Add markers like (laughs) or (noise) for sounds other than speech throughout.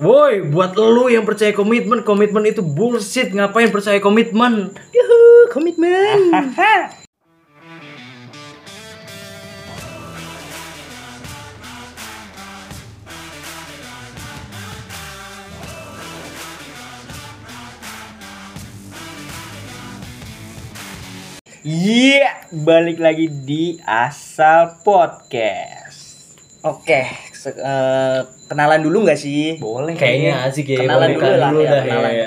Woi, buat lu yang percaya komitmen, komitmen itu bullshit. Ngapain percaya komitmen? Yuhu, komitmen. Iya, balik lagi di Asal Podcast. Oke, se- eh, kenalan dulu nggak sih? Boleh kayaknya asik ya. Kenalan dulu lah dulu ya, dah kenalan. ya.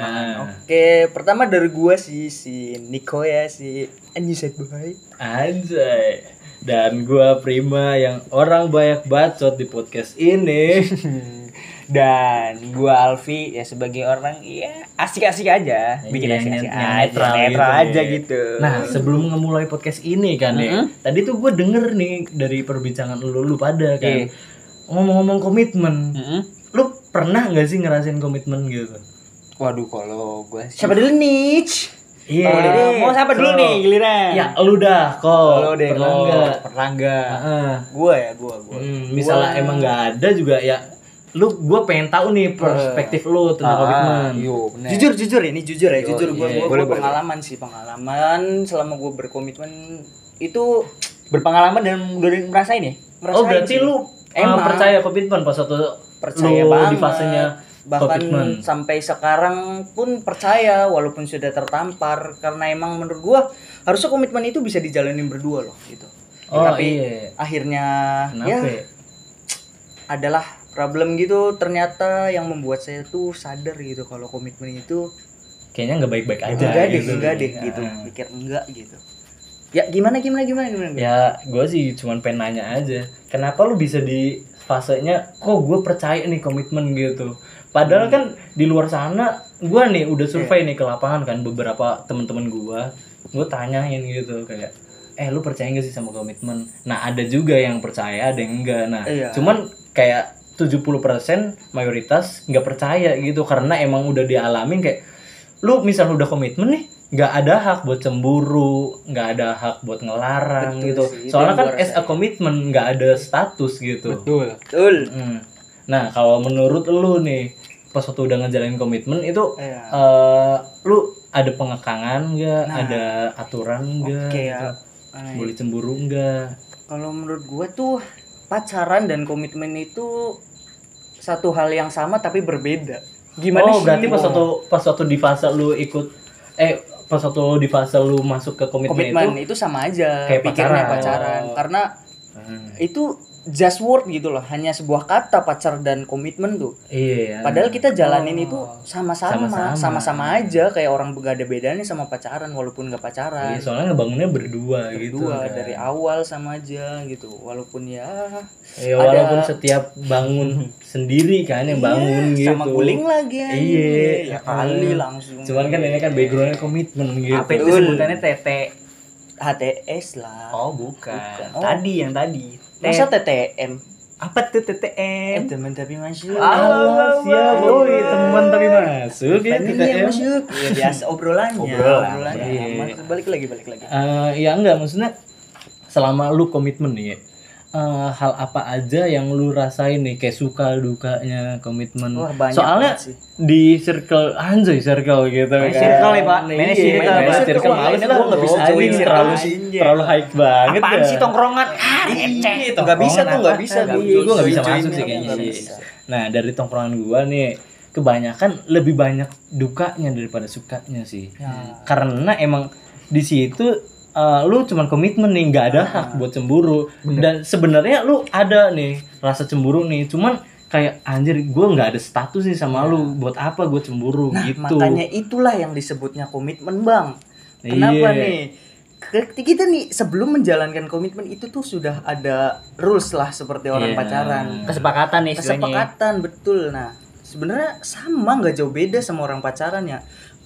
Oke, pertama dari gua sih si Niko ya, si said boy. Anjay. Dan gua Prima yang orang banyak bacot di podcast ini. (laughs) Dan gua Alfi ya sebagai orang ya asik-asik aja, bikin Iya, asik-asik net- aja, netral netral, gitu aja ya. gitu. Nah, sebelum ngemulai podcast ini kan ya. Tadi tuh gue denger nih dari perbincangan lu lu pada kan. Iya. Ngomong-ngomong komitmen. Mm-mm. Lu pernah nggak sih ngerasain komitmen gitu? Waduh, kalau gua siapa dulu nih? Iya. Oh, mau siapa dulu So, nih giliran? Ya, lu dah kok. Kalau deh, pernah kalau nggak? Pernah enggak? Heeh. Gua ya, gua, gua. Hmm, misalnya emang nggak ada juga ya lu gue pengen tahu nih perspektif lu tentang komitmen. Yo, Jujur jujur ini jujur ya, jujur gua, iya. gua, Boleh, gua pengalaman sih pengalaman selama gua berkomitmen itu berpengalaman dan udah ngerasain ya. Ngerasain Oh berarti sih. lu Emang. percaya komitmen pas waktu percaya lu banget di fasenya bahkan komitmen. sampai sekarang pun percaya walaupun sudah tertampar karena emang menurut gua harusnya komitmen itu bisa dijalanin berdua loh gitu. Oh Tapi iya. akhirnya Kenapa? ya ya? adalah problem gitu ternyata yang membuat saya tuh sadar gitu kalau komitmen itu Kayaknya nggak baik-baik aja. enggak deh gitu. enggak deh gitu pikir enggak gitu ya gimana gimana gimana gimana Ya gue sih cuman pengen nanya aja. Kenapa lu bisa di fasenya kok gue percaya nih komitmen gitu. Padahal Hmm. kan di luar sana gue nih udah survei Iya. nih ke lapangan kan beberapa temen-temen gue. Gue tanyain gitu kayak eh lu percaya gak sih sama komitmen? Nah ada juga yang percaya ada yang enggak. Nah Iya. cuman kayak 70% mayoritas nggak percaya gitu karena emang udah dialamin kayak lu misal udah komitmen nih nggak ada hak buat cemburu nggak ada hak buat ngelarang Betul gitu. sih, soalnya kan as a commitment nggak ada status gitu. Betul. Betul. Hmm. nah kalau menurut lu nih pas waktu udah ngejalanin komitmen itu Iya. eh, lu ada pengekangan nggak? Nah. ada aturan nggak oke gitu? ya. Boleh cemburu nggak? Kalau menurut gua tuh pacaran dan komitmen itu satu hal yang sama tapi berbeda. Gimana oh sih? berarti pas waktu pas waktu di fase lu ikut eh pas waktu di fase lu masuk ke komitmen, komitmen itu itu, sama aja kayak pikirnya pacaran. pacaran Oh. karena Hmm. itu just word gitu loh hanya sebuah kata pacar dan komitmen tuh iya padahal kita jalanin Oh. itu sama-sama Sama-sama. aja kayak orang gak ada bedanya sama pacaran walaupun gak pacaran Iya, soalnya ngebangunnya berdua, gitu dua kan. dari awal sama aja gitu walaupun ya Ya, ada- walaupun setiap bangun sendiri kan yang bangun iya, gitu. sama guling lagi. Iya. ya kali langsung Cuman kan ini kan backgroundnya komitmen gitu. Apa itu sebutannya tete? HTS lah Oh, bukan. Bukan. Oh. Tadi yang tadi. Masa TTM apa tuh eh TTM? teman tapi masuk. Ah, siap, woi, teman tapi masuk. Ya ya. masuk. Ya biasa obrolannya. Obrolan, obrolannya iya. Balik lagi balik lagi. Eh, ya enggak maksudnya selama lu komitmen nih eh, hal apa aja yang lu rasain nih kayak suka dukanya komitmen Wah, banyak soalnya sih. di circle anjay circle gitu kan. circle ya, Pak. Iya, Main circle, circle ini lah gua nggak bisa join terlalu terlalu hype banget Apaan dah. sih tongkrongan? Ah, Iya, receh. Nggak bisa tuh, nggak bisa. Iya, Nggak bisa masuk sih kayaknya sih. Nah dari tongkrongan gua nih kebanyakan lebih banyak dukanya daripada sukanya sih. Ya. Karena emang di situ eh, lu cuman komitmen nih nggak ada hak buat cemburu. Dan sebenarnya lu ada nih rasa cemburu nih cuman kayak anjir gue nggak ada status nih sama lu buat apa gue cemburu nah gitu. makanya itulah yang disebutnya komitmen bang. Kenapa Iya. nih? Kita nih sebelum menjalankan komitmen itu tuh sudah ada rules lah seperti orang Iya. pacaran. Kesepakatan nih istilahnya. kesepakatan betul. Nah sebenarnya sama nggak jauh beda sama orang pacaran ya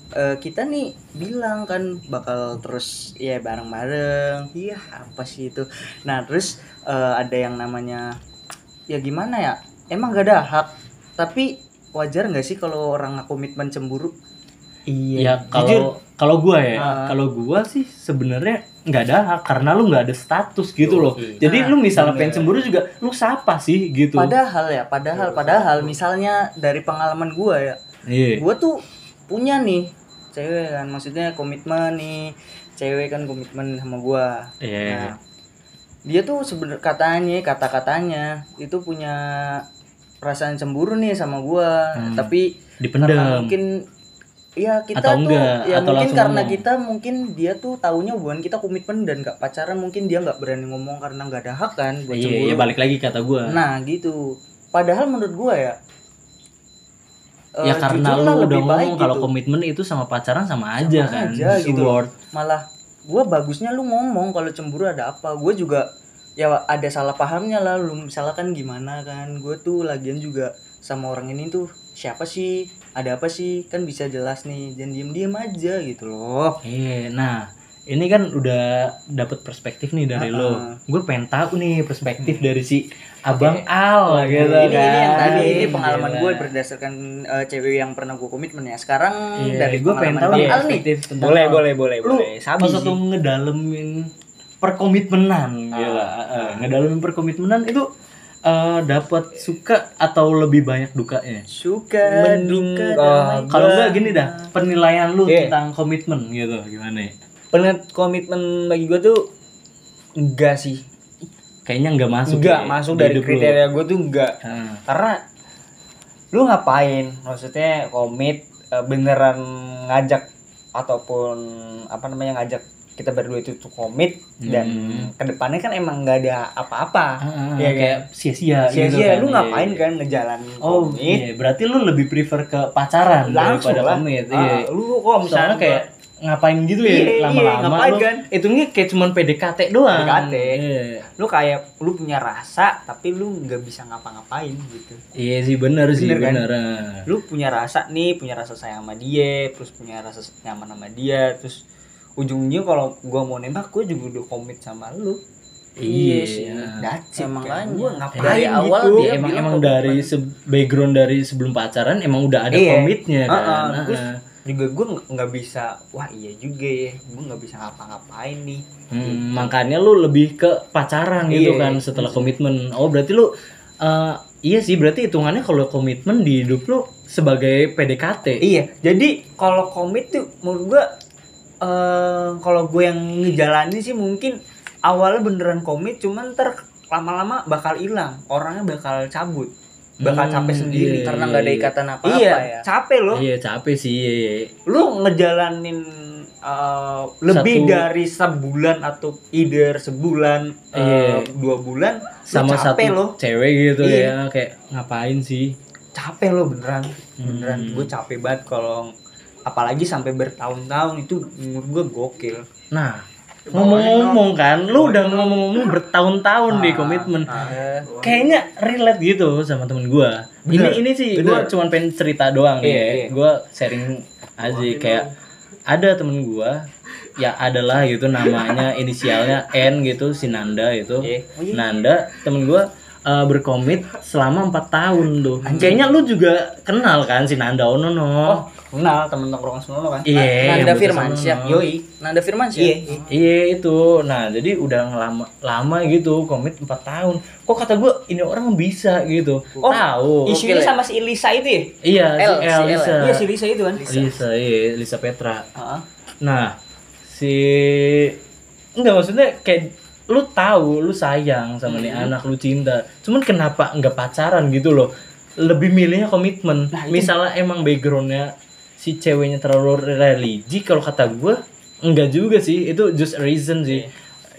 Eh, kita nih bilang kan bakal terus ya bareng-bareng. Iya apa sih itu? Nah terus eh, ada yang namanya ya gimana ya? Emang gak ada hak. Tapi wajar nggak sih kalau orang komitmen cemburu? Iya, kalau kalau gua ya, Ah. kalau gua sih sebenarnya nggak ada hak karena lu nggak ada status gitu loh. Jadi Nah, lu misalnya bener. pengen cemburu juga lu siapa sih gitu. Padahal ya, padahal padahal misalnya dari pengalaman gua ya, iya. gua tuh punya nih cewek kan, maksudnya komitmen nih, cewek kan komitmen sama gua. iya Nah, dia tuh sebenarnya katanya, kata-katanya itu punya perasaan cemburu nih sama gua, Hmm. tapi karena dipendam mungkin ya kita Atau tuh enggak, ya atau mungkin karena ngomong. kita mungkin dia tuh taunya hubungan kita komitmen dan gak pacaran mungkin dia nggak berani ngomong karena nggak ada hak kan buat iya cemburu. iya, balik lagi kata gua Nah gitu. Padahal menurut gua ya. Ya eh, karena lu udah lebih baik ngomong kalau gitu. komitmen itu sama pacaran sama aja kan aja gitu malah gua bagusnya lu ngomong kalau cemburu ada apa. Gua juga ya ada salah pahamnya lah lu misalkan gimana kan. Gue tuh lagian juga sama orang ini tuh siapa sih? Ada apa sih? Kan bisa jelas nih. Jangan diem-diem aja gitu loh. Iya, nah ini kan udah dapet perspektif nih dari lo. Uh-uh. Gue pengen tahu nih perspektif dari si Abang Al gitu ini, ini yang kan. tadi ini pengalaman Gila. gue berdasarkan eh, cewek yang pernah gue komitmen ya. Sekarang Iya, dari gue pengen pengalaman tahu Al nih. boleh boleh boleh Lu boleh sabi pas sih. waktu ngedalemin perkomitmenan gila. Uh, ngedalemin perkomitmenan itu eh dapat suka atau lebih banyak dukanya? Suka, Mending, duka, ah, damai. Kalau enggak gini dah, penilaian lu Iya. tentang komitmen gitu gimana ya? Pengen komitmen bagi gue tuh enggak sih Kayaknya enggak masuk. enggak ya, masuk dari kriteria gue tuh enggak Heeh. karena lu ngapain maksudnya komit eh, beneran ngajak ataupun apa namanya ngajak kita berdua itu tuh komit dan Hmm. ke depannya kan emang nggak ada apa-apa Ah, Iya kayak sia-sia sia-sia gitu kan. lu Iya, ngapain iya. kan ngejalanin Oh komit iya, berarti lu lebih prefer ke pacaran langsung daripada lah komit. Ah, Iya. lu kok misalnya kayak ngapain gitu Iya, ya iya, lama-lama ngapain lu. kan? Hitungnya kayak cuman PDKT doang. PDKT. Iya. lu kayak lu punya rasa tapi lu nggak bisa ngapa-ngapain gitu Iya sih bener, sih Bener kan? bener. ah. lu punya rasa nih punya rasa sayang sama dia terus punya rasa nyaman sama dia terus ujungnya kalau gua mau nembak gua juga udah komit sama lu Iya sih iya. that's it Emang kan. gua ngapain Dari gitu awal Iya, dia emang emang dari se- background dari sebelum pacaran emang udah ada Iya. komitnya kan. Ah. Ah, Terus ah. Juga gua nggak- bisa wah iya juga ya gua nggak bisa ngapa-ngapain nih Hmm, makanya lu lebih ke pacaran gitu Iya. kan setelah komitmen. Oh, berarti lu eh, iya sih berarti hitungannya kalau komitmen di hidup lu sebagai PDKT. Iya, jadi kalau komit tuh menurut gua eh kalau gue yang ngejalanin sih mungkin awalnya beneran komit cuman ter lama-lama bakal hilang, orangnya bakal cabut. Bakal Hmm, capek sendiri iya, karena nggak ada iya. ikatan apa-apa Iya, ya. capek loh. Iya, capek sih. Iya, iya. Lu ngejalanin eh, lebih Satu- dari sebulan atau either sebulan eh, Iya. dua bulan lu Sama capek satu loh. cewek gitu Iya. ya, kayak ngapain sih? Capek loh beneran. Beneran Hmm. gue capek banget kalau apalagi sampai bertahun-tahun itu menurut gue gokil. Nah, ngomong-ngomong kan, lu udah ngomong-ngomong bertahun-tahun di Ah, komitmen. ah. Eh, Kayaknya relate gitu sama temen gua. Bener, Ini ini sih gua cuman pengen cerita doang Iya, ya. iya. Gua sharing aja kayak ada temen gua ya adalah gitu namanya inisialnya N gitu si Nanda itu. Iya. Nanda temen gua eh, berkomit selama empat tahun tuh. Kayaknya lu juga kenal kan si Nanda Ono no. Oh, kenal temen nongkrong semua kan? Iya, Nanda yang bocah Firmansyah. sono. Yoi. Nanda Firmansyah. Iya. Iya itu, nah jadi udah lama lama gitu komit 4 tahun. Kok kata gue ini orang bisa gitu. Oh, tahu. Isunya sama si Elisa itu ya? Iya, L, si L, Lisa. Iya si Elisa itu kan. Lisa, iya, Lisa Petra. Heeh. Nah, si enggak maksudnya kayak lu tahu, lu sayang sama nih anak, lu cinta. Cuman kenapa enggak pacaran gitu loh? Lebih milihnya komitmen. Nah, Misalnya emang backgroundnya si ceweknya terlalu religi, kalau kata gue enggak juga sih. Itu just a reason sih.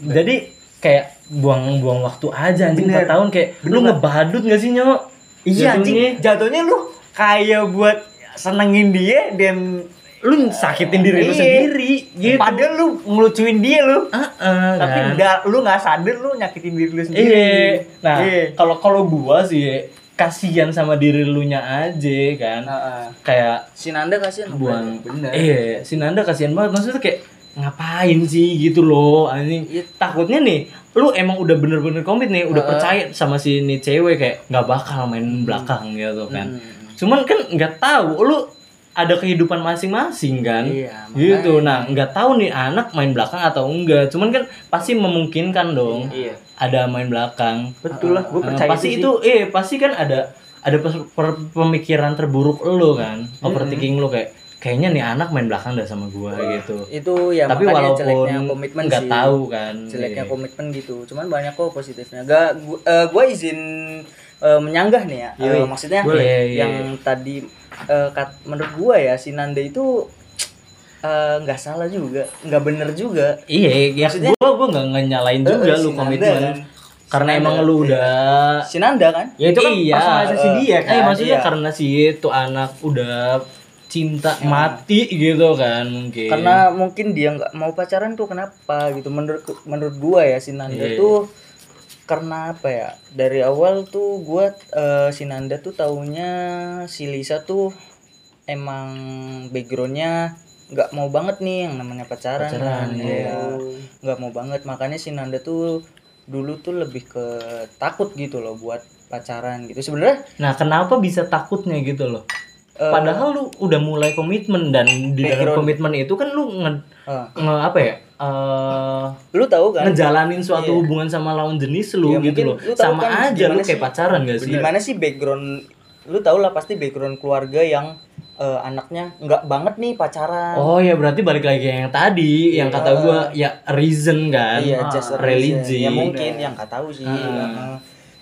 Jadi kayak buang-buang waktu aja anjing Bener. 4 tahun kayak lu ngebadut gak sih nyok? Iya Jatuhnya. anjing, jatuhnya lu kayak buat senengin dia dan lu sakitin diri lu Iya. sendiri gitu. padahal lu ngelucuin dia lu. Ah, ah, Tapi kan. udah lu nggak sadar lu nyakitin diri lu sendiri. Iya. Nah, Iya. kalau kalau gua sih kasihan sama diri lu nya aja kan. Heeh. Kayak Si Nanda kasihan buang bener. Iya, si Nanda kasihan banget. Maksudnya kayak ngapain sih gitu loh anjing. Iya. Takutnya nih lu emang udah bener-bener komit nih, udah Heeh. percaya sama si nih cewek kayak nggak bakal main belakang gitu kan. Hmm. Cuman kan nggak tahu lu ada kehidupan masing-masing kan? Iya, gitu. makanya. nah nggak tahu nih anak main belakang atau enggak. Cuman kan pasti memungkinkan dong Iya. ada main belakang. Betul lah, gue Eh, percaya pasti sih. itu eh pasti kan ada ada pemikiran terburuk lo kan? Overthinking lo kayak kayaknya nih anak main belakang dah sama gua gitu. Itu ya tapi walaupun jeleknya komitmen nggak tahu kan? Jeleknya Iya. komitmen gitu. Cuman banyak kok positifnya. Gak gua, eh, gua izin eh, menyanggah nih ya. Yoi. maksudnya Boleh. Iya, iya, yang tadi eh, kat- menurut gua ya si Nanda itu eh, nggak salah juga nggak bener juga iya ya Maksudnya- gua gua nggak nyalain juga Eh, lu si Nanda komitmen kan. karena Si emang Nanda, lu iya. udah si Nanda kan Ya itu kan Iya, personalisasi eh, dia Eh, kan. maksudnya iya. karena si itu anak udah cinta mati gitu kan mungkin. karena mungkin dia nggak mau pacaran tuh kenapa gitu menurut menurut gua ya si Nanda Iya. tuh karena apa ya dari awal tuh gua eh, si Nanda tuh taunya si Lisa tuh emang backgroundnya nggak mau banget nih yang namanya pacaran, Pacaran, kan. Iya. nggak mau banget makanya si Nanda tuh dulu tuh lebih ke takut gitu loh buat pacaran gitu sebenarnya Nah, kenapa bisa takutnya gitu loh? eh, Padahal lu udah mulai komitmen dan di dalam komitmen itu kan lu nge, eh, nge- apa ya? Eh, lu tahu kan ngejalanin suatu Iya. hubungan sama lawan jenis lu Iya, gitu loh. lu Sama kan aja lu kayak sih- pacaran gak sih? gimana sih background lu tau lah pasti background keluarga yang eh, anaknya nggak banget nih pacaran Oh ya berarti balik lagi yang tadi yang kata gua ya reason kan. iya Ah, just religi. ya mungkin yang nggak tahu sih. Eh,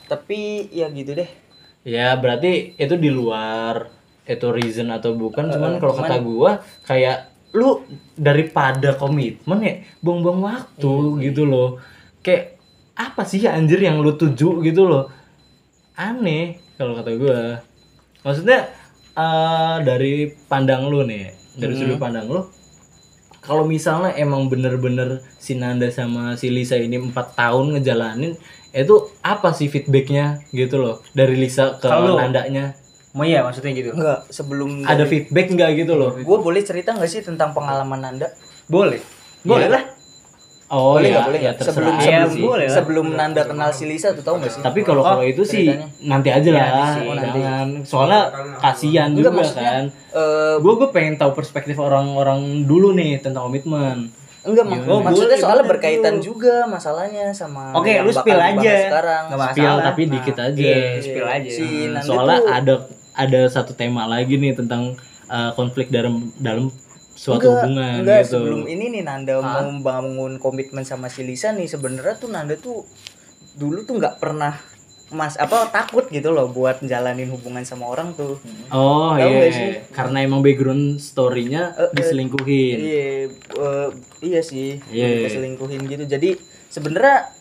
tapi ya gitu deh Ya berarti itu di luar itu reason atau bukan cuman Eh, kalau cuman- kata gua kayak lu daripada komitmen ya buang-buang waktu Iya gitu loh. Kayak apa sih anjir yang lu tuju gitu loh? Aneh kalau kata gua. Maksudnya eh, dari pandang lu nih dari Hmm. sudut pandang lu kalau misalnya emang bener-bener si Nanda sama si Lisa ini empat tahun ngejalanin itu apa sih feedbacknya gitu loh? Dari Lisa ke Kalau- Nandanya Mau iya maksudnya gitu. enggak sebelum ada feedback nggak gitu loh gue boleh cerita nggak sih tentang pengalaman Nanda Boleh. Boleh lah. oh boleh ya, nggak boleh ya sebelum aja sebelum, sih. boleh lah. sebelum Nanda kenal si Lisa tuh tahu nggak sih tapi kalau Oh, kalau itu sih ceritanya. nanti aja lah nanti sih. Oh, nanti. jangan soalnya kasihan Enggak, juga maksudnya, kan eh, gue gue pengen tahu perspektif orang-orang dulu nih tentang komitmen enggak mak- Gimana? maksudnya soalnya berkaitan dulu. juga masalahnya sama Oke, yang lu spill aja. sekarang spill tapi Nah, dikit aja iya, spill aja. si Hmm, Nanda soalnya tuh ada ada satu tema lagi nih tentang uh, konflik dalam dalam suatu enggak, hubungan enggak, gitu. sebelum ini nih Nanda mau bangun komitmen sama si Lisa nih sebenarnya tuh Nanda tuh dulu tuh nggak pernah mas apa takut gitu loh buat jalanin hubungan sama orang tuh Oh iya, nggak sih? karena emang background story-nya Eh, eh, diselingkuhin. iya eh, iya sih Iya. diselingkuhin gitu jadi sebenarnya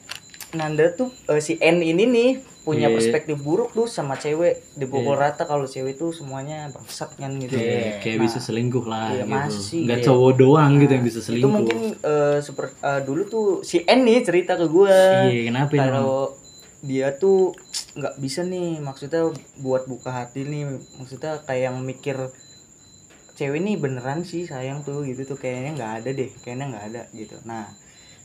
Nanda tuh eh, si N ini nih punya Iya. perspektif buruk tuh sama cewek dipukul rata kalau cewek tuh semuanya bangsat kan gitu Iya, kayak Nah, bisa selingkuh lah iya, gitu. masih, Nggak iya. cowok doang gitu yang bisa itu selingkuh. mungkin eh, seper- eh, dulu tuh si N nih cerita ke gue Iya, kenapa ini? kalau dia tuh nggak bisa nih maksudnya buat buka hati nih maksudnya kayak yang mikir cewek nih beneran sih sayang tuh gitu tuh kayaknya nggak ada deh kayaknya nggak ada gitu nah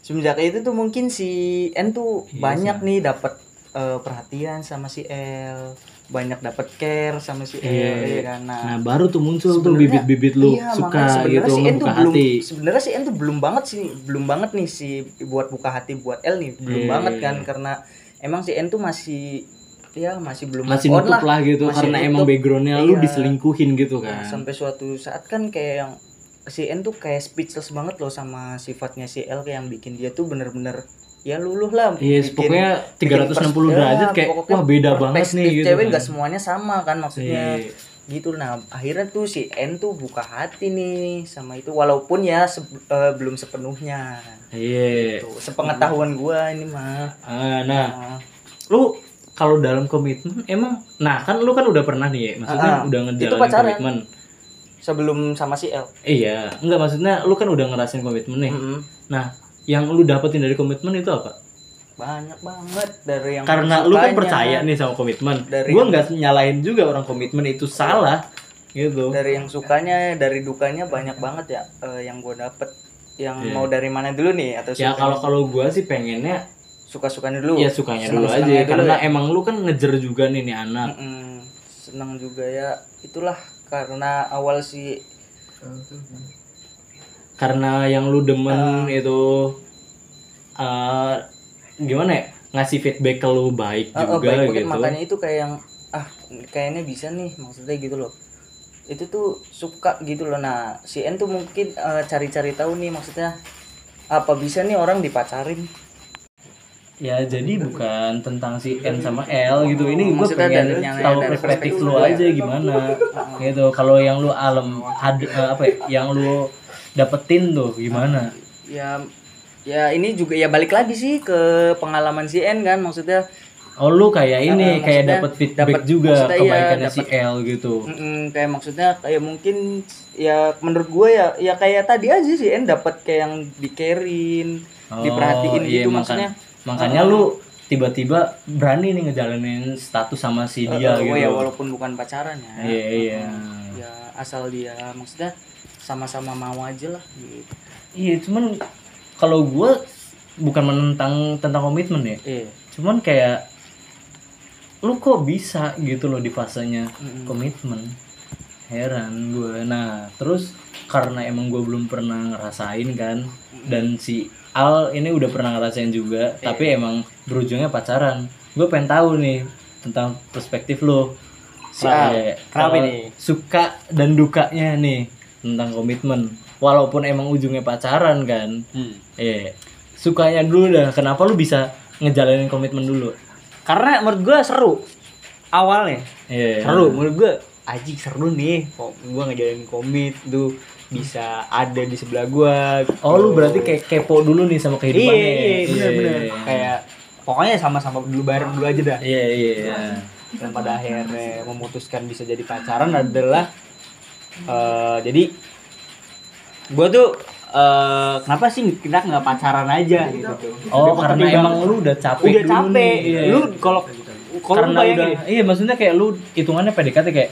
semenjak itu tuh mungkin si N tuh Iya banyak nih dapat eh, perhatian sama si L banyak dapat care sama si L Iya, ya iya. kan nah, Nah, baru tuh muncul tuh bibit-bibit lu iya, suka gitu si N tuh ngebuka belum hati. sebenarnya si N tuh belum banget sih belum banget nih si buat buka hati buat L nih belum Iya, banget iya, kan iya. karena emang si N tuh masih ya masih belum Masih nutup lah gitu Masih karena nutup. emang backgroundnya lu Iya. diselingkuhin gitu Nah, kan. sampai suatu saat kan kayak yang si N tuh kayak speechless banget loh sama sifatnya si L kayak yang bikin dia tuh bener-bener ya luluh lah Iya, bikin- pokoknya bikin 360 pers- derajat ya, kayak pokoknya wah beda banget nih gitu. cewek kan. nggak semuanya sama kan maksudnya Iya. gitu nah akhirnya tuh si N tuh buka hati nih sama itu walaupun ya se- eh, belum sepenuhnya Iya. Tuh, sepengetahuan gua ini mah Ah, nah, Nah, lu kalau dalam komitmen emang nah kan lu kan udah pernah nih ya maksudnya Ah, udah ngejalanin komitmen sebelum sama si L. Iya enggak maksudnya lu kan udah ngerasain komitmen nih. Mm-mm. nah yang lu dapetin dari komitmen itu apa? Banyak banget dari yang karena lu kan percaya nih sama komitmen. Dari gua yang- nggak nyalain juga orang komitmen itu salah gitu. Dari yang sukanya dari dukanya banyak banget ya eh, yang gue dapet. Yang Iya. mau dari mana dulu nih atau ya kalau kalau gua sih pengennya suka sukanya dulu. Ya sukanya dulu aja dulu karena ya. emang lu kan ngejer juga nih nih anak. Mm-mm. senang juga ya itulah karena awal si karena yang lu demen itu eh gimana ya? Ngasih feedback ke lu baik oh, juga baik. Gitu. makanya itu kayak yang ah kayaknya bisa nih maksudnya gitu loh. Itu tuh suka gitu loh. Nah si N tuh mungkin eh, cari-cari tahu nih maksudnya apa bisa nih orang dipacarin ya jadi bukan tentang si N sama L gitu. Ini gue Maksudnya pengen tahu perspektif lu ya. aja gimana. Gitu. Kalau yang lu alam ada eh, apa ya yang lu dapetin tuh gimana? Ya ya ini juga ya balik lagi sih ke pengalaman si N kan maksudnya. Oh lu kayak ini Eh, kayak maksudnya dapat feedback dapet- juga maksudnya iya, kebaikannya si dapet- L gitu. Mm, kayak maksudnya kayak mungkin ya menurut gue ya ya kayak tadi aja si N dapat kayak yang dikerin Oh, diperhatiin iya, gitu makan- makanya lu tiba-tiba berani nih ngejalanin status sama si dia gitu. oh ya walaupun bukan pacaran ya. Iya iya. Ya asal dia maksudnya sama-sama mau aja lah gitu. Iya cuman kalau gue bukan menentang tentang komitmen ya. Iya. Cuman kayak lu kok bisa gitu loh di fasenya komitmen? Heran gue nah terus karena emang gue belum pernah ngerasain kan dan si Al ini udah pernah ngerasain juga tapi emang berujungnya pacaran gue pengen tahu nih tentang perspektif lo Si Al, kenapa nih? suka dan dukanya nih tentang komitmen walaupun emang ujungnya pacaran kan Hmm. eh sukanya dulu dah kenapa lu bisa ngejalanin komitmen dulu Karena menurut gua seru. Awalnya Iya. seru menurut gua aji seru nih kok gua ngejalanin komit tuh bisa ada di sebelah gua Oh lu berarti kayak kepo dulu nih sama iya kehidupannya. iya bener bener Iya. kayak pokoknya sama-sama dulu bareng dulu aja dah Iya iya. iya. dan pada akhirnya memutuskan bisa jadi pacaran adalah eh jadi gua tuh eh kenapa sih kita nggak pacaran aja gitu Oh Lebih karena emang lu udah capek udah dulu capek nih. Iya. lu kalau kalau karena udah iya maksudnya kayak lu hitungannya PDKT kayak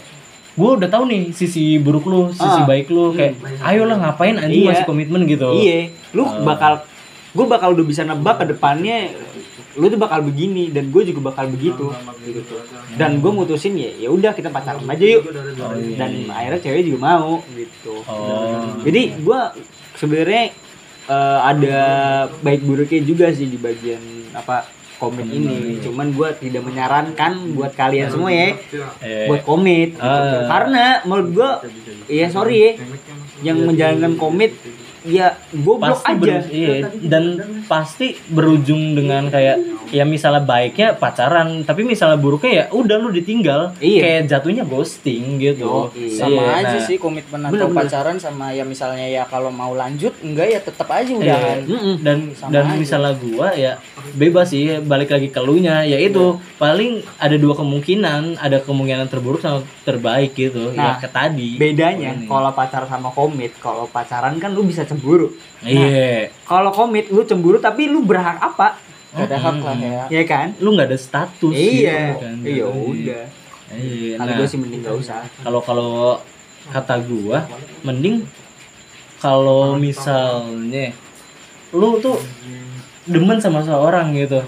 gue udah tahu nih sisi buruk lu, sisi Ah. baik lu kayak ayolah ngapain anjing Iya. masih komitmen gitu. Iya, lu Oh. bakal gue bakal udah bisa nebak ke depannya lu tuh bakal begini dan gue juga bakal begitu gitu. Dan gue mutusin ya ya udah kita pacaran aja yuk. Oh, iya. Dan akhirnya cewek juga mau gitu. Oh. Jadi gue sebenarnya eh, ada baik buruknya juga sih di bagian apa komit ini. Cuman gue tidak menyarankan buat kalian semua ya Eh, buat komit. Ah. karena menurut gua ya sorry ya yang menjalankan komit ya goblok pasti aja ber- iya dan pasti berujung dengan kayak ya misalnya baiknya pacaran tapi misalnya buruknya ya udah lu ditinggal Iya. kayak jatuhnya ghosting gitu Yoi. sama Iya, aja nah. sih komitmen atau Bener-bener. pacaran sama ya misalnya ya kalau mau lanjut enggak ya tetap aja udahan Iya. Mm-mm. dan Sama dan aja. misalnya gua ya bebas sih balik lagi ke lu nya yaitu paling ada dua kemungkinan ada kemungkinan terburuk sama terbaik gitu ya Nah, ke tadi bedanya kalau pacaran sama komit kalau pacaran kan lu bisa cemburu. Iya. Kalau komit lu cemburu tapi lu berhak apa? Gak ada hak lah ya. Ya kan? Lu nggak ada status iya. gitu kan. iya udah. Iya. Kalau nah gue sih mending gak usah. kalau kalau kata gua mending kalau misalnya lu tuh demen sama seorang gitu.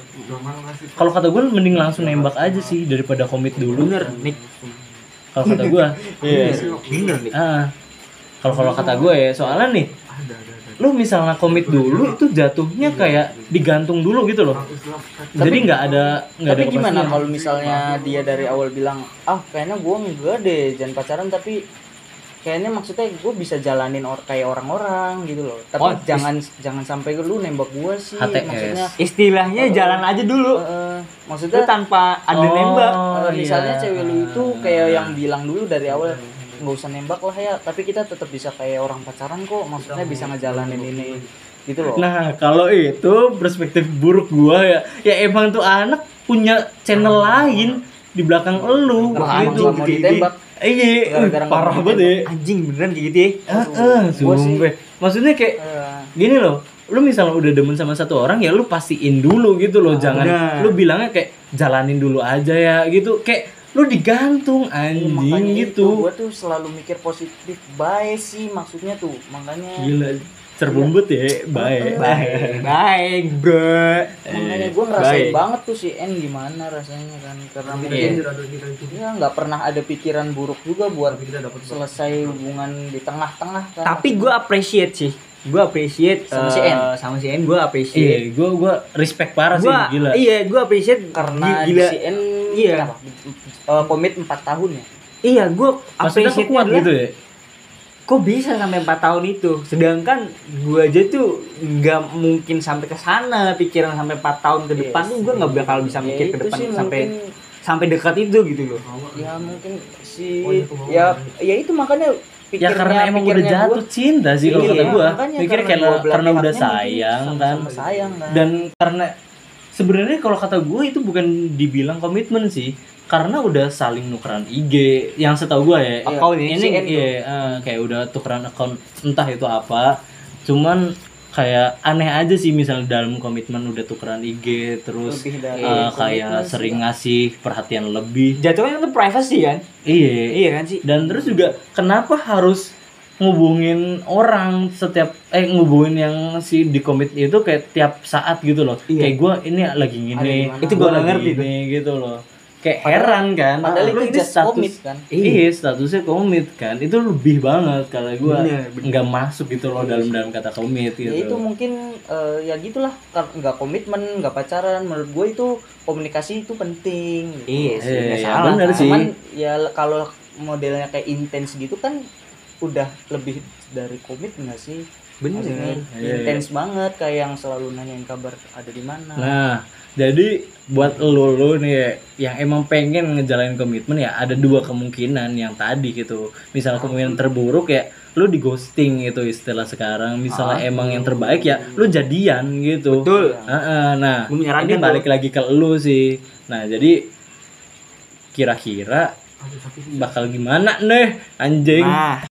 Kalau kata gua mending langsung nembak aja sih daripada komit dulu. Bener nih kalau kata gua. (laughs) Iya. Bener nih ah. Kalau kalau kata gua ya soalnya nih lu misalnya komit dulu itu jatuhnya kayak digantung dulu gitu loh. Jadi nggak ada nggak ada tapi gimana kalau misalnya dia dari awal bilang ah kayaknya gua enggak deh jangan pacaran tapi kayaknya maksudnya gue bisa jalanin or kayak orang-orang gitu loh. Tapi Oh, jangan jangan sampai lu nembak gua sih HTS. maksudnya istilahnya jalan aja dulu. Lu maksudnya tanpa ada Oh, nembak. eh, misalnya iya. cewek lu itu kayak yang bilang dulu dari awal nggak usah nembak lah ya. Tapi kita tetap bisa kayak orang pacaran kok. Maksudnya bisa ngejalanin ini gitu loh. Nah, kalau itu perspektif buruk gua ya, ya emang tuh anak punya channel lain di belakang elu Wah, gitu. mau ditembak. Iya, parah banget ya. anjing beneran kayak gitu ya? Heeh, sumpah. Maksudnya kayak Eh, gini loh, lu misalnya udah demen sama satu orang ya lu pastiin dulu gitu loh, jangan. benar. lu bilangnya kayak jalanin dulu aja ya gitu. Kayak lu digantung anjing Iya, Makanya gitu itu gue tuh selalu mikir positif baik sih maksudnya tuh makanya gila cerbembut ya baik. Baik baik bro. Makanya gue ngerasain Baik. banget tuh si N gimana rasanya kan karena Iya. mungkin ya nggak pernah ada pikiran buruk juga buat selesai hubungan di tengah-tengah kan. Tapi gue appreciate sih gue appreciate Sama si eh, N. sama si N gue iya appreciate gua gua respect parah sih Gua- gila. iya gue appreciate karena gila. si N Iya. Eh, komit 4 tahun ya? Iya gue appreciate kuat gitu ya? Kok bisa sampai 4 tahun itu? Sedangkan gue aja tuh nggak mungkin sampai ke sana pikiran sampai 4 tahun ke depan Yes. tuh gue nggak bakal bisa Ya, mikir ke itu depan sih sampai mungkin sampai dekat itu gitu loh. Ya mungkin si ya ya itu makanya ya pikirnya karena emang udah jatuh gua- cinta sih kalau Iya, kata gua. makanya mikir karena karena udah sayang kan. sayang kan. Dan karena sebenarnya kalau kata gue itu bukan dibilang komitmen sih karena udah saling nukeran IG yang setahu gue ya Iya, Account ya, ini tuh. iya eh, kayak udah tukeran account entah itu apa. Cuman kayak aneh aja sih misalnya dalam komitmen udah tukeran IG terus komitmen kayak sering ngasih perhatian lebih. Jatuhnya itu privacy kan? Iya. Iya kan sih? Dan terus juga kenapa harus ngubungin orang setiap eh ngubungin yang si di komit itu kayak tiap saat gitu loh Iya. kayak gue ini lagi gini? Itu lagi ngerti tuh. ini gitu loh kayak heran kan padahal itu ini just komit kan iya statusnya komit kan itu lebih banget kalau gue bener. nggak masuk gitu loh dalam dalam kata komit gitu ya itu mungkin eh, ya gitulah nggak komitmen nggak pacaran menurut gue itu komunikasi itu penting gitu. iya sih Eh, nggak ya salah bener kan. sih. cuman ya kalau modelnya kayak intens gitu kan udah lebih dari komit nggak sih bener Maksudnya Iya, intens banget kayak yang selalu nanyain kabar ada di mana Nah, jadi buat lo lo nih ya, yang emang pengen ngejalanin komitmen ya ada dua kemungkinan yang tadi gitu. Misalnya kemungkinan terburuk ya lu di ghosting itu istilah sekarang. Misalnya emang yang terbaik ya lu jadian gitu. betul Heeh, nah, menyaranin ini tuh. balik lagi ke lu sih. Nah, jadi kira-kira bakal gimana nih anjing? nah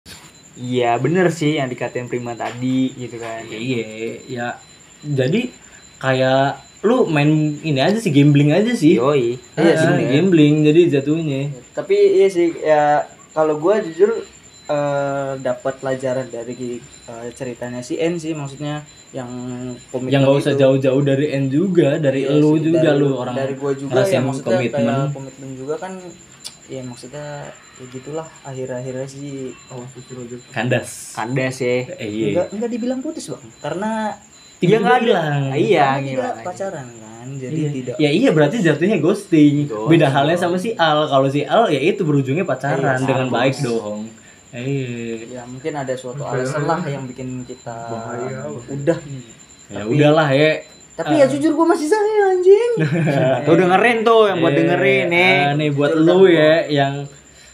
iya bener sih yang dikatain Prima tadi gitu kan Iya, ya jadi kayak lu main ini aja sih gambling aja sih. yoi Iya Ah, sih. gambling jadi jatuhnya. tapi iya sih ya kalau gue jujur eh, dapat pelajaran dari eh, ceritanya si N sih maksudnya yang komitmen Yang nggak usah jauh-jauh dari N juga, dari Iya lu sih, juga dari- lu orang dari gua juga ya maksudnya komitmen. kayak komitmen juga kan ya maksudnya ya gitulah akhir-akhirnya sih kandas. kandas ya Eh, iya. enggak enggak dibilang putus bang karena Iya nggak hilang. iya karena gila tidak pacaran kan jadi Iya. tidak Ya iya berarti jatuhnya ghosting. Ghosting. Beda halnya sama si Al. Kalau si Al ya itu berujungnya pacaran Iya, dengan baik dong. Eh, ya mungkin ada suatu alasan lah yang bikin kita udah nih ya Tapi- udahlah ya. Tapi ya jujur gue masih sayang anjing. (laughs) Tuh dengerin tuh yang buat Eh, dengerin nih ah, nih buat lu ya yang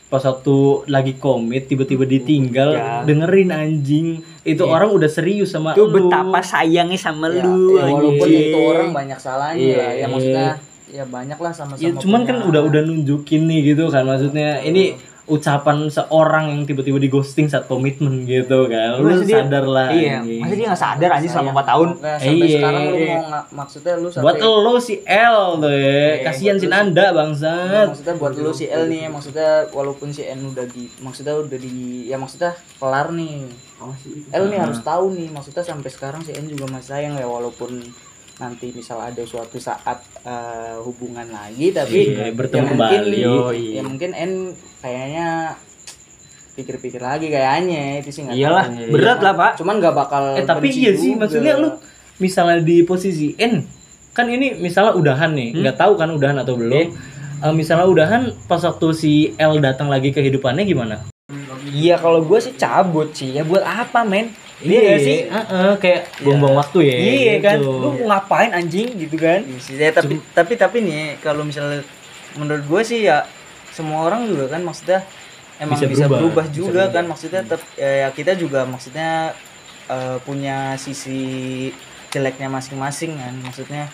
pas waktu lagi komit tiba-tiba ditinggal Ya. dengerin anjing. Itu Iya. orang udah serius sama tuh lu. betapa sayangnya sama ya, lu ya, walaupun anjing. itu orang banyak salahnya Iya. lah. Ya maksudnya ya banyak lah sama-sama ya cuman kan udah udah nunjukin nih gitu kan maksudnya. Ini ucapan seorang yang tiba-tiba di ghosting saat komitmen gitu kan. Lu dia- sadar lah iya anjing. masa dia nggak sadar anjing selama Sayang 4 tahun? banget. sampai Iya. sekarang lu mau maksudnya lu sampai buat lo si L tuh ya. Iya, kasihan si lu Nanda Nah, bangsat maksudnya buat lu si L nih maksudnya walaupun si N udah di maksudnya udah di ya maksudnya kelar nih. L nih harus tahu nih maksudnya sampai sekarang si N juga masih sayang ya walaupun nanti misal ada suatu saat eh, hubungan lagi tapi Iya, ya bertemu mungkin kembali. Yoi. ya mungkin N kayaknya pikir-pikir lagi kayaknya itu sih nggak iyalah tahu. berat lah pak cuman nggak bakal eh tapi iya sih juga. maksudnya lu misalnya di posisi N kan ini misalnya udahan nih Hmm? nggak tahu kan udahan atau belum Eh, misalnya udahan pas waktu si L datang lagi kehidupannya gimana iya kalau gue sih cabut sih ya buat apa men Iya nggak sih Heeh, kayak buang-buang waktu ya. iya kan gitu. lu mau ngapain anjing gitu kan Iya sih, ya, tapi tapi tapi nih kalau misalnya menurut gue sih ya semua orang juga kan maksudnya emang Bisa bisa, berubah. berubah, Bisa juga berubah. kan maksudnya tep- ya, ya kita juga maksudnya eh, punya sisi jeleknya masing-masing kan maksudnya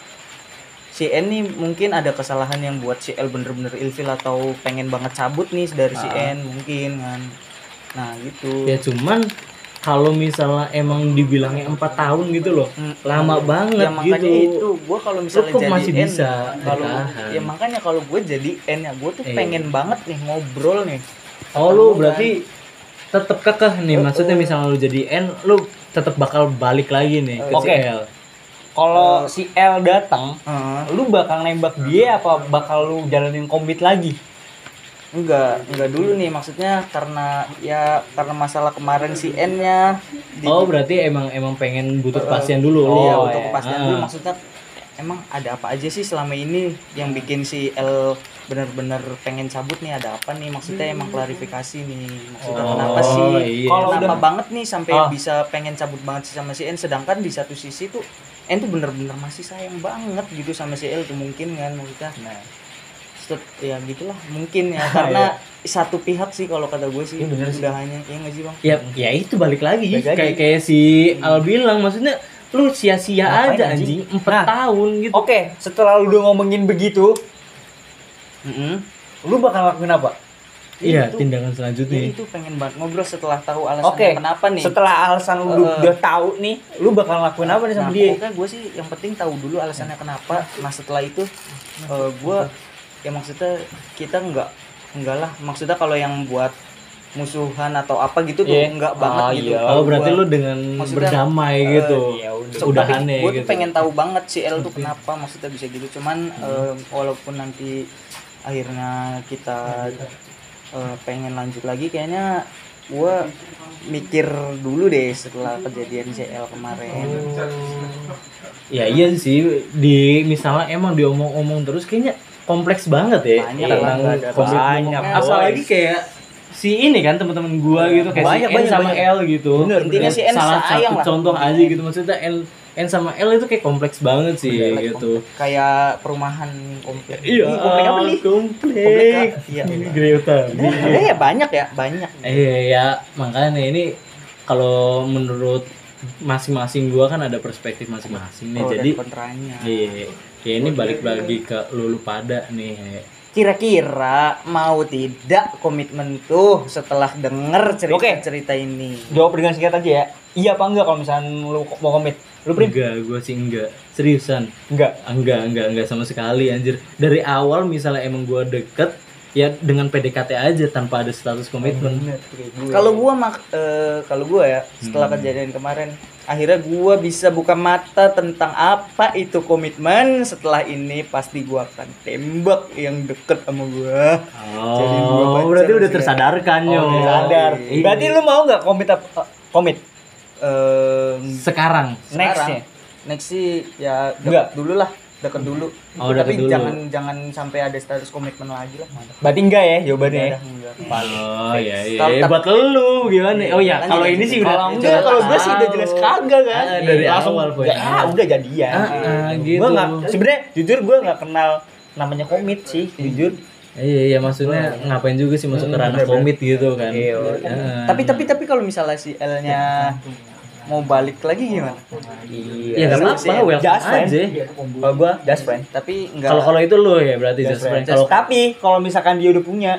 si N nih mungkin ada kesalahan yang buat si L bener-bener ilfil atau pengen banget cabut nih dari si Ah. N mungkin kan nah gitu Ya cuman kalau misalnya emang dibilangnya empat tahun gitu loh Hmm. lama banget ya makanya gitu itu gue kalau misalnya jadi masih N, bisa kalau ya makanya kalau gue jadi N ya gue tuh Iya. pengen banget nih ngobrol nih oh lu berarti tetep kekeh nih Oh, maksudnya oh. misalnya lu jadi N lu tetep bakal balik lagi nih ke Oke. si L Kalau si L datang, Heeh. lu bakal nembak dia apa bakal lu jalanin komit lagi? Enggak enggak dulu nih maksudnya karena ya karena masalah kemarin si N nya. Di- oh berarti emang emang pengen butuh kepastian dulu. iya Oh, untuk iya. kepastian Ah. dulu maksudnya emang ada apa aja sih selama ini yang bikin si L benar-benar pengen cabut nih? Ada apa nih? Maksudnya emang klarifikasi nih. Maksudnya Oh, kenapa sih? iya. Kalau kenapa udah- banget nih sampai Ah. bisa pengen cabut banget sih sama si N? Sedangkan di satu sisi tuh N tuh bener-bener masih sayang banget gitu sama si L tuh mungkin kan maksudnya. Nah, Set- ya gitulah mungkin ya (laughs) karena satu pihak sih kalau kata gue sih Iya, bener udah hanya ya nggak sih bang ya ya itu balik lagi Balik kayak kayak si Al bilang maksudnya lu sia-sia aja anjing? empat Nah. tahun gitu Oke, setelah lu udah ngomongin begitu, Mm-mm. lu bakal lakuin apa? iya itu. tindakan Ya, selanjutnya itu pengen banget ngobrol setelah tahu alasannya Oke. kenapa nih Setelah alasan lu Eh, udah tahu nih, lu bakal lakuin apa nih sama nah, dia? pokoknya gue sih yang penting tahu dulu alasannya kenapa nah setelah itu gue ya maksudnya kita nggak enggak lah. Maksudnya kalau yang buat musuhan atau apa gitu tuh Iya. enggak banget Ah, gitu. iya. oh berarti Gua- lu dengan maksudnya, berdamai eh, gitu. ya udah. So, gue tuh gitu. pengen tahu banget si L tuh kenapa maksudnya bisa gitu. Cuman eh, walaupun nanti akhirnya kita eh, pengen lanjut lagi kayaknya gue mikir dulu deh setelah kejadian si L kemarin. Ya iya sih. Di misalnya emang diomong-omong terus kayaknya kompleks banget ya. Banyak tentang ada komitmen. banyak, apalagi kayak si ini kan teman-teman gua gitu kayak Banyak, si N banyak, sama banyak. L gitu. Bener, intinya si N salah satu lah. contoh aja gitu maksudnya N N sama L itu kayak kompleks banget sih Komplek, gitu. komplek. kayak perumahan komplek iya Ih, komplek apa nih? komplek Komplek. Iya. Ya banyak ya banyak. Iya ya makanya ini kalau menurut masing-masing gua kan ada perspektif masing-masing nih pro jadi kontranya iya ya ini balik lagi ke lulu pada nih kira-kira mau tidak komitmen tuh setelah denger Oke. cerita-cerita ini Jawab dengan singkat aja ya. Iya apa enggak kalau misalnya lu mau komit? Lu prim? enggak gua sih enggak seriusan Enggak. enggak enggak enggak sama sekali anjir dari awal misalnya emang gua deket ya dengan PDKT aja tanpa ada status komitmen kalau gua mak eh, kalau gua ya setelah Hmm. kejadian kemarin akhirnya gua bisa buka mata tentang apa itu komitmen setelah ini pasti gua akan tembak yang deket sama gua Jadi gua oh berarti udah sih, tersadarkan Oh, yo udah sadar. Iya. Berarti lu mau nggak komit eh, komit Eh, sekarang nextnya? next sih ya Enggak. dulu lah deket dulu Oh, tapi deket dulu. jangan jangan sampai ada status komitmen lagi lah Berarti enggak ya jawabannya ya? Oh iya iya Kalau- Eh, buat lu gimana oh ya kalau ini sih udah enggak, kalau gue sih udah jelas kagak kan. Ah, dari Langsung, awal, Boy. Ya, ah, udah jadian. Ah, ah, gitu. Gue nggak, sebenarnya jujur gue nggak kenal namanya komit sih, jujur. iya iya maksudnya ngapain juga sih masuk ke ranah komit gitu kan Iya. Tapi tapi tapi kalau misalnya si L-nya mau balik lagi gimana? ya nggak Seru apa-apa sih, welcome Just friend. aja Kalau gue just friend. Tapi enggak kalau kalau itu lu ya berarti Just just friend friend. kalau tapi kalau misalkan dia udah punya,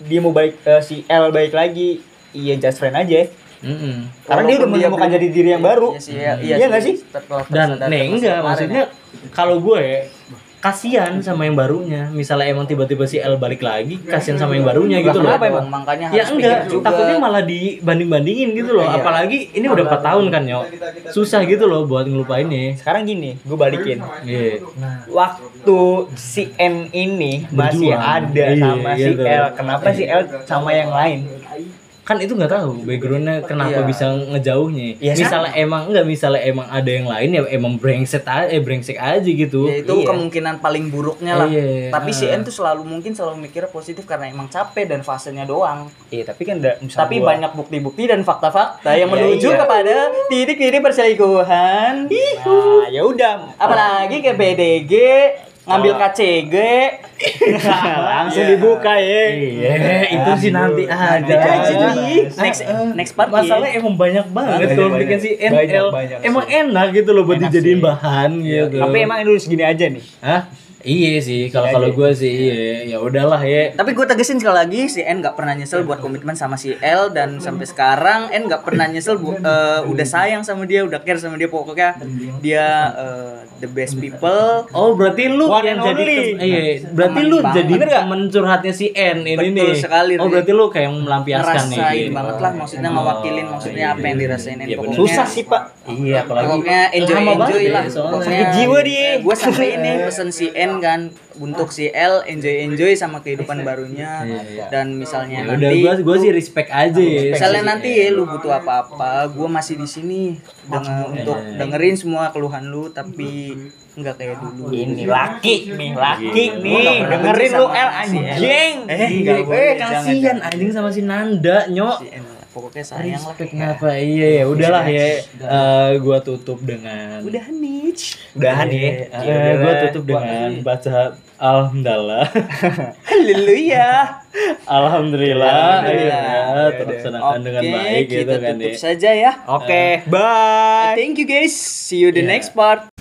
dia mau balik eh, si L balik lagi, iya just friend aja. Mm-mm. Karena dia udah menemukan jadi diri yang baru. Iya sih, iya, Iya nggak sih? Setelah dan tersadar nih sama enggak kemarin maksudnya ya. kalau gue kasihan sama yang barunya misalnya emang tiba-tiba si L balik lagi kasihan sama yang barunya gitu loh kenapa emang? Makanya ya harus enggak juga. takutnya malah dibanding-bandingin gitu loh Iya. apalagi ini udah 4 tahun kan yo susah gitu loh buat ngelupainnya Sekarang gini, gue balikin. iya Waktu si N ini masih Berjuang. ada Iya, sama si gitu. L, kenapa si L sama yang lain? Kan itu nggak tahu backgroundnya kenapa Iya. bisa ngejauhnya Iya, misalnya emang enggak misalnya emang ada yang lain ya emang brengsek aja eh brengsek aja gitu ya itu Iya. kemungkinan paling buruknya lah Iya. tapi si N tuh selalu mungkin selalu mikirnya positif karena emang capek dan fasenya doang Iya, tapi kan udah misalnya tapi gua- banyak bukti-bukti dan fakta-fakta yang Iya, menuju iya. kepada titik-titik perselingkuhan Nah, ya udah. apalagi kayak BDG ngambil. KCG (laughs) langsung Iya. dibuka ya. iya itu sih nanti nih. Ah, next ah. next part masalahnya emang banyak banget kalau banyak. bikin si NL emang enak gitu loh buat dijadiin bahan gitu Tapi emang ini segini aja nih. Hah? Iya sih, kalau kalau gue sih iya, ya udahlah ya. Tapi gue tegesin sekali lagi si N nggak pernah nyesel buat komitmen sama si L dan sampai sekarang N nggak pernah nyesel bu- eh, udah sayang sama dia, udah care sama dia pokoknya dia eh, the best people. Oh berarti lu One yang jadi tem- iya, berarti lu banget. jadi temen curhatnya si N ini Betul nih. sekali, oh berarti lu kayak melampiaskan nih. Ngerasain banget lah maksudnya ngewakilin Oh, maksudnya iya, apa yang iya. dirasain N Iya, pokoknya. Susah sih, Pak. Iya, apalagi Pokoknya enjoy enjoy ya, lah. soalnya. Pokoknya Sakit jiwa dia. Gue sampai ini pesen si N kan untuk si L enjoy enjoy sama kehidupan barunya dan misalnya Ya udah nanti gua gua sih respect aja ya. misalnya nanti ya lu butuh apa-apa, gue masih di sini dengan untuk dengerin semua keluhan lu tapi nggak kayak dulu. Ini laki nih, laki Gua nih. Dengerin lu L anjing. Eh, Iya, eh kasihan anjing sama si Nanda, nyok. Si. Pokoknya sayang lah. Respect kenapa? Iya ya, udahlah ya. Eh, gua tutup dengan Udah niche. Udahan Iya, ya. eh, gua tutup dengan baca alhamdulillah. (laughs) Haleluya. Alhamdulillah, Alhamdulillah. akhirnya terlaksanakan dengan Oke, baik gitu kita kan tutup ya. saja ya. Oke, bye. Thank you guys. See you the Yeah. next part.